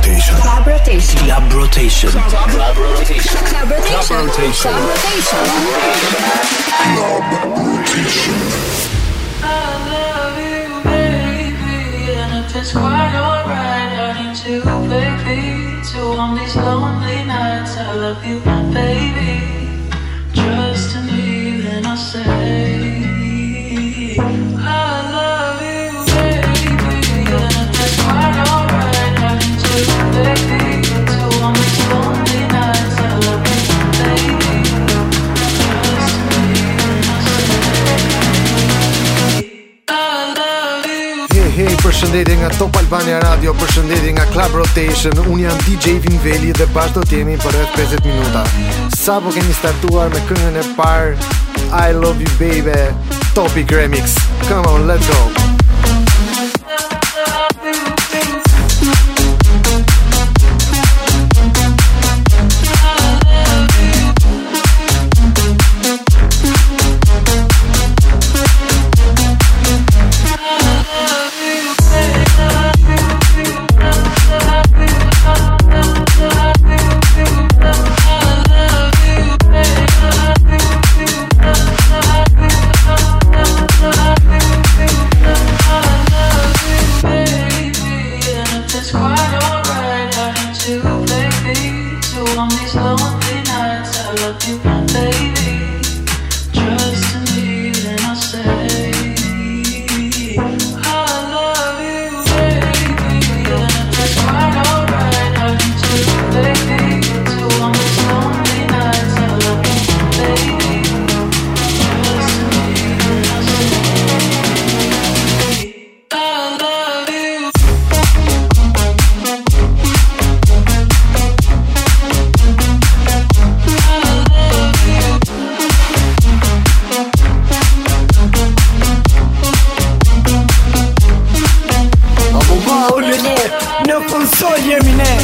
rotation. Club rotation. Club rotation. Club rotation. Club rotation. Club rotation. Club rotation. I love you, baby, and if it's quite alright, I need to play beats to on these lonely nights. I love you, baby. Trust in me, then I say. Hey, përshëndetje nga Top Albania Radio, përshëndetje nga Club Rotation. Unë jam DJ Vinveli dhe bashkë do t'jemi për rreth 50 minuta. Sa po kemi startuar me këngën e parë I Love You Baby, Topic Remix. Come on, let's go. So hear me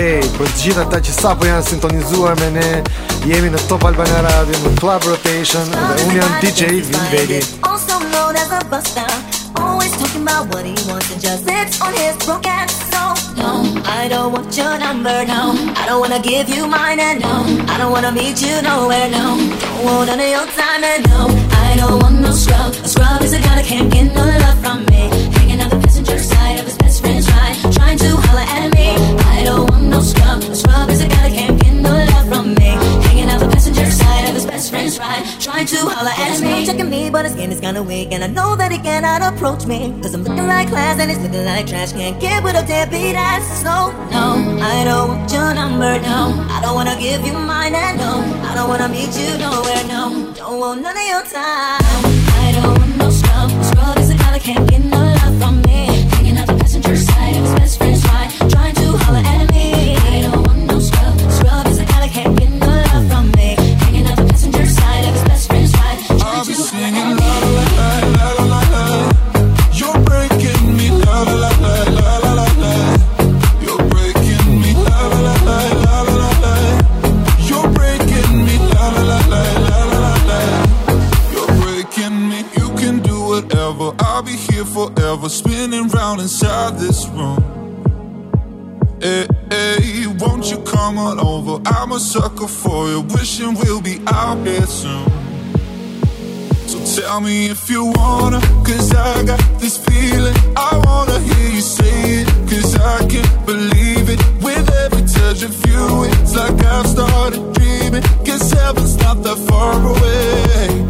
Hey, për të gjithë ata që sapo janë sintonizuar me ne, jemi në Top Albania Radio në Club Rotation dhe unë jam DJ Vinveli. Also known as a buster. Always talking about what he wants and just sits on his broken soul. No, I don't want your number, no. I don't wanna give you mine, and no. I don't wanna meet you nowhere, no. Don't want none of your time, and no. I don't want no scrub. A scrub is a guy that can't get no love from me. Hanging out the passenger side of his best friend's ride, trying to holler at me. I don't want no scrub. Scrub is a guy that can't get no love from me. Hanging out the passenger side of his best friend's ride, trying to holler at me. Checking me, but his is kinda weak, and I know that he cannot approach me. Cause I'm looking like class and he's looking like trash. Can't get with a deadbeat ass. So, no, I don't want your number, no. I don't wanna give you mine, and no. I don't wanna meet you nowhere, no. Don't want none of your time. I don't want no scrub. Scrub is a guy that can't get no forever, spinning round inside this room. Hey, hey, won't you come on over? I'm a sucker for you, wishing we'll be out here soon. So tell me if you wanna, cause I got this feeling. I wanna hear you say it, cause I can't believe it. With every touch of you, it's like I've started dreaming. Cause heaven's not that far away.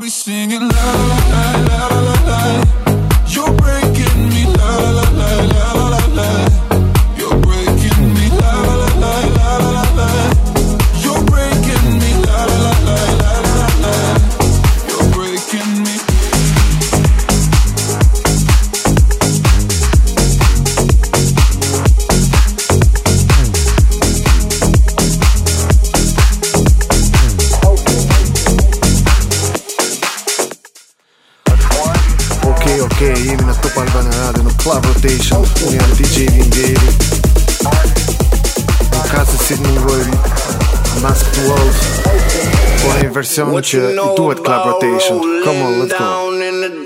I'll be singing la la la la la la. Rotation Unë jam DJ Vingeri Në ka se si të mungoj Masked Wolf Po një version që duhet Club Rotation. Come on, let's go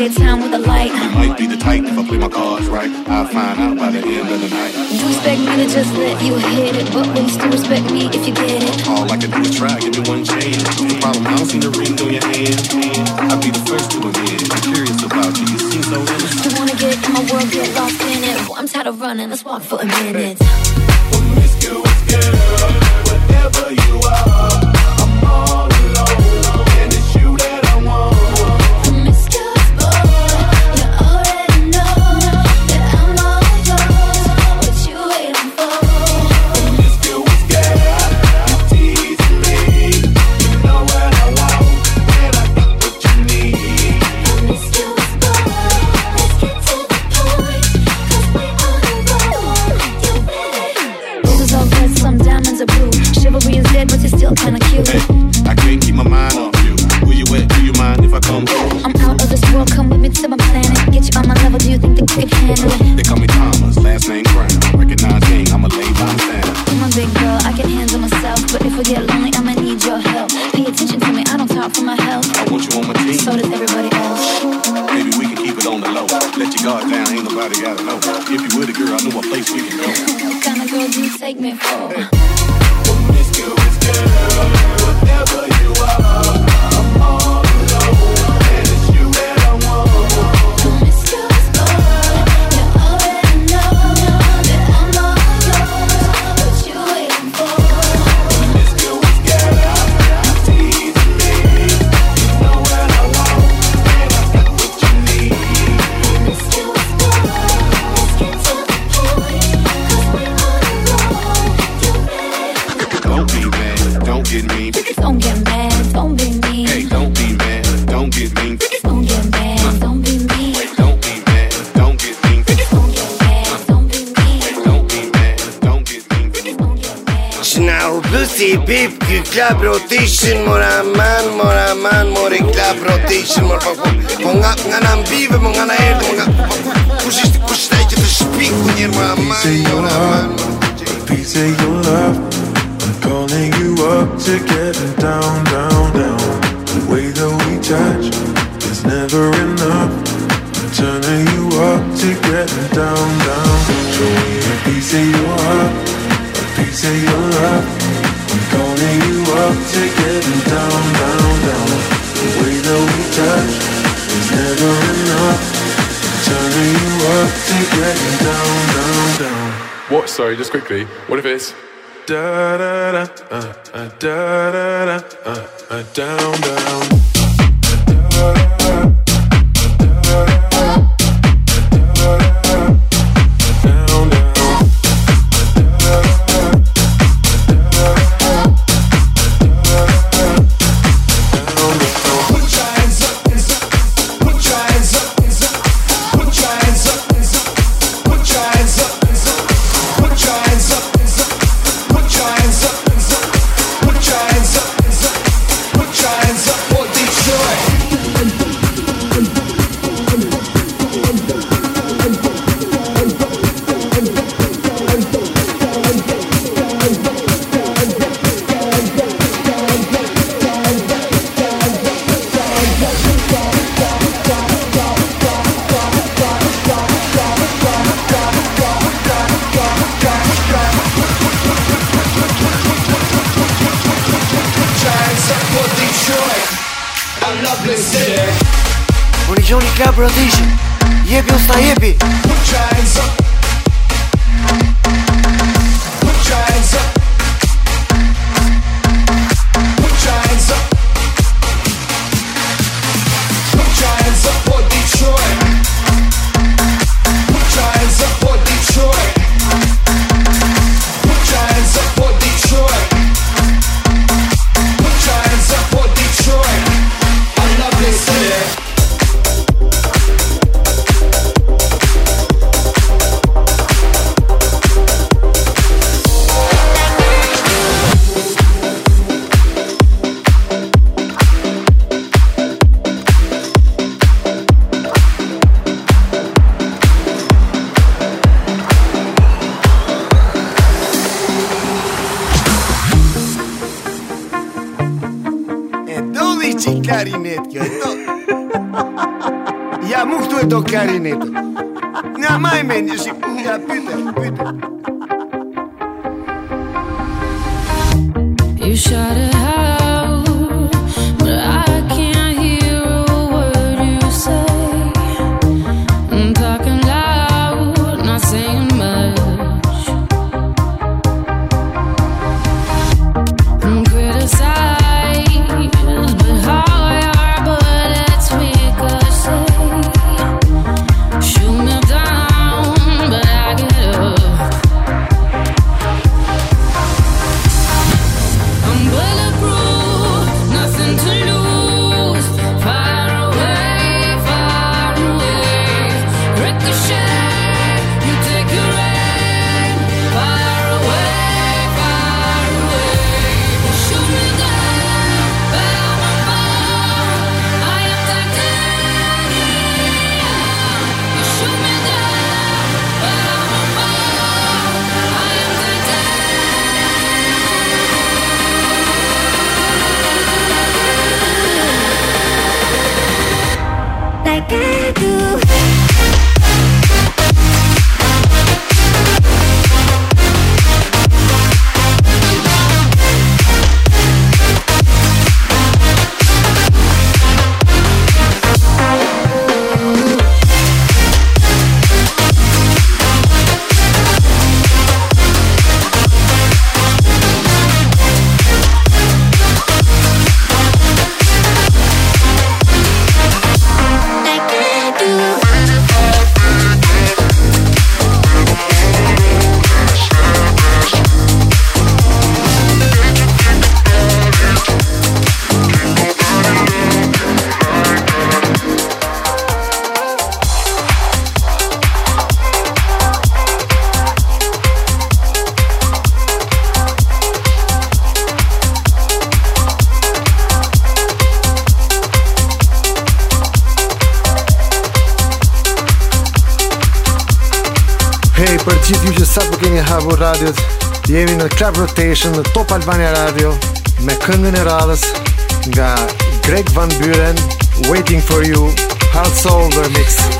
the daytime with a light? You might be the type if I play my cards right. I'll find out by the end of the night. You expect me to just let you hit it, but will you still respect me if you get it? All I can do is try, give me one chance. The problem, I don't see the ring on your hand. I'll be the first to admit it. I'm curious about you. You seem so innocent. You wanna get in my world, get lost in it. Boy, I'm tired of running, let's walk for a minute. Promiscuous girl, wherever Recognize king, I'm a lay bystander. I'm a big girl, I can handle myself. But if we get lonely, I'ma need your help. Pay attention to me, I don't talk for my health. I want you on my team. So does everybody else. Maybe we can keep it on the low. Let your guard down, ain't nobody gotta know. If you with a girl, I know a place we can go. What kind of girl do you take me for? Club rotation Mora man, mora man, rotation Mora nga, nga na mbive, mo na erdë, mo nga po, po, Kush ishte, kush taj që të shpiku njerë Mora man, mora man, A piece of your love. I'm calling you up to get down, down, down. The way that we touch is never enough. I'm turning you up to get down, down. Show me a piece of your heart, a piece of your What? Sorry, just quickly. What if it's da da da uh, uh, da da da uh, uh, down down plaisir Unë i gjoni ka brodishi Jepi usta jepi. Put your hands up. Put your hands up. Hey, për gjithë ju që sa po keni habu radios Jemi në Club Rotation në Top Albania Radio Me këngën e radhës Nga Greg Van Buren Waiting for you Hard Soul The Mix.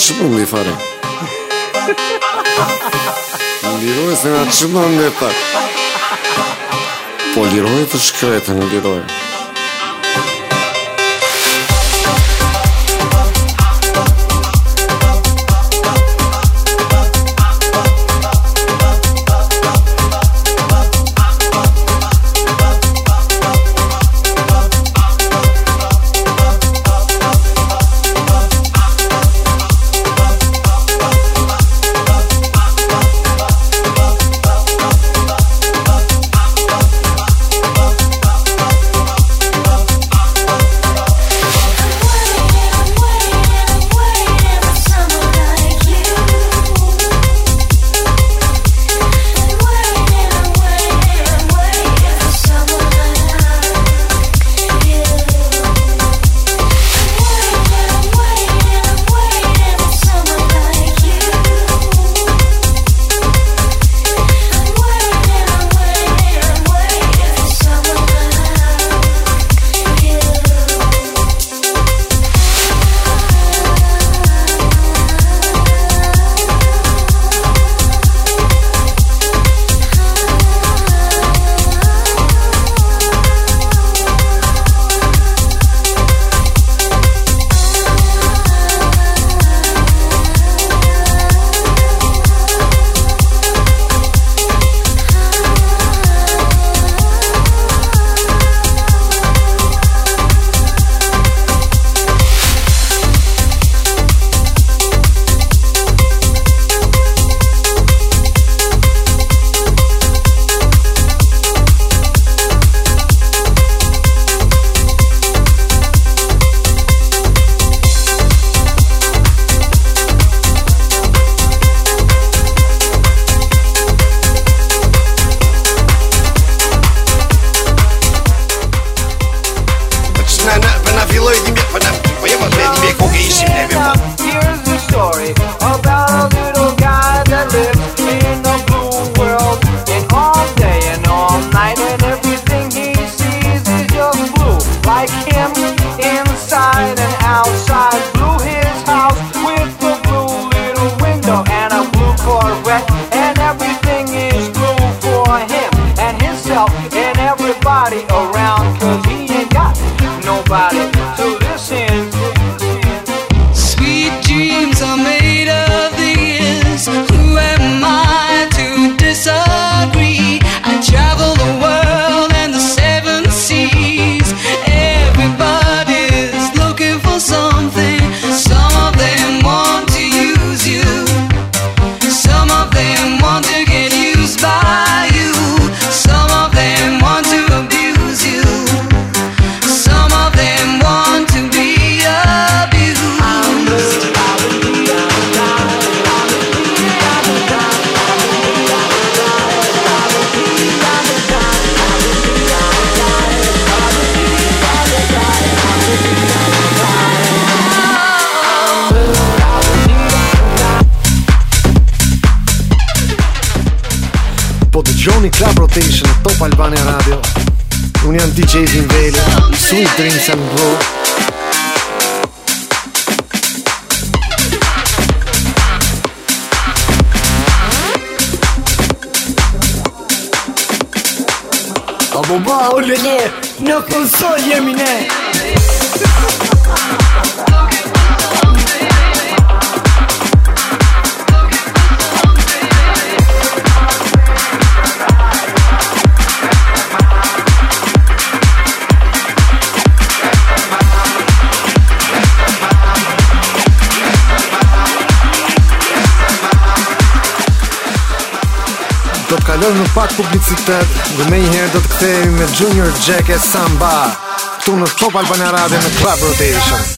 çmungli fare. Liroj se nga çmungli fare. Po liroj të shkretën, liroj. like DJ Vinveli Sweet Dreams and Brew Ababa olele, ne konsol yemine. kalojmë në pak publicitet Dhe me njëherë do të kthehemi me Junior Jack e Samba Këtu në Top Albania Radio në Club Rotation.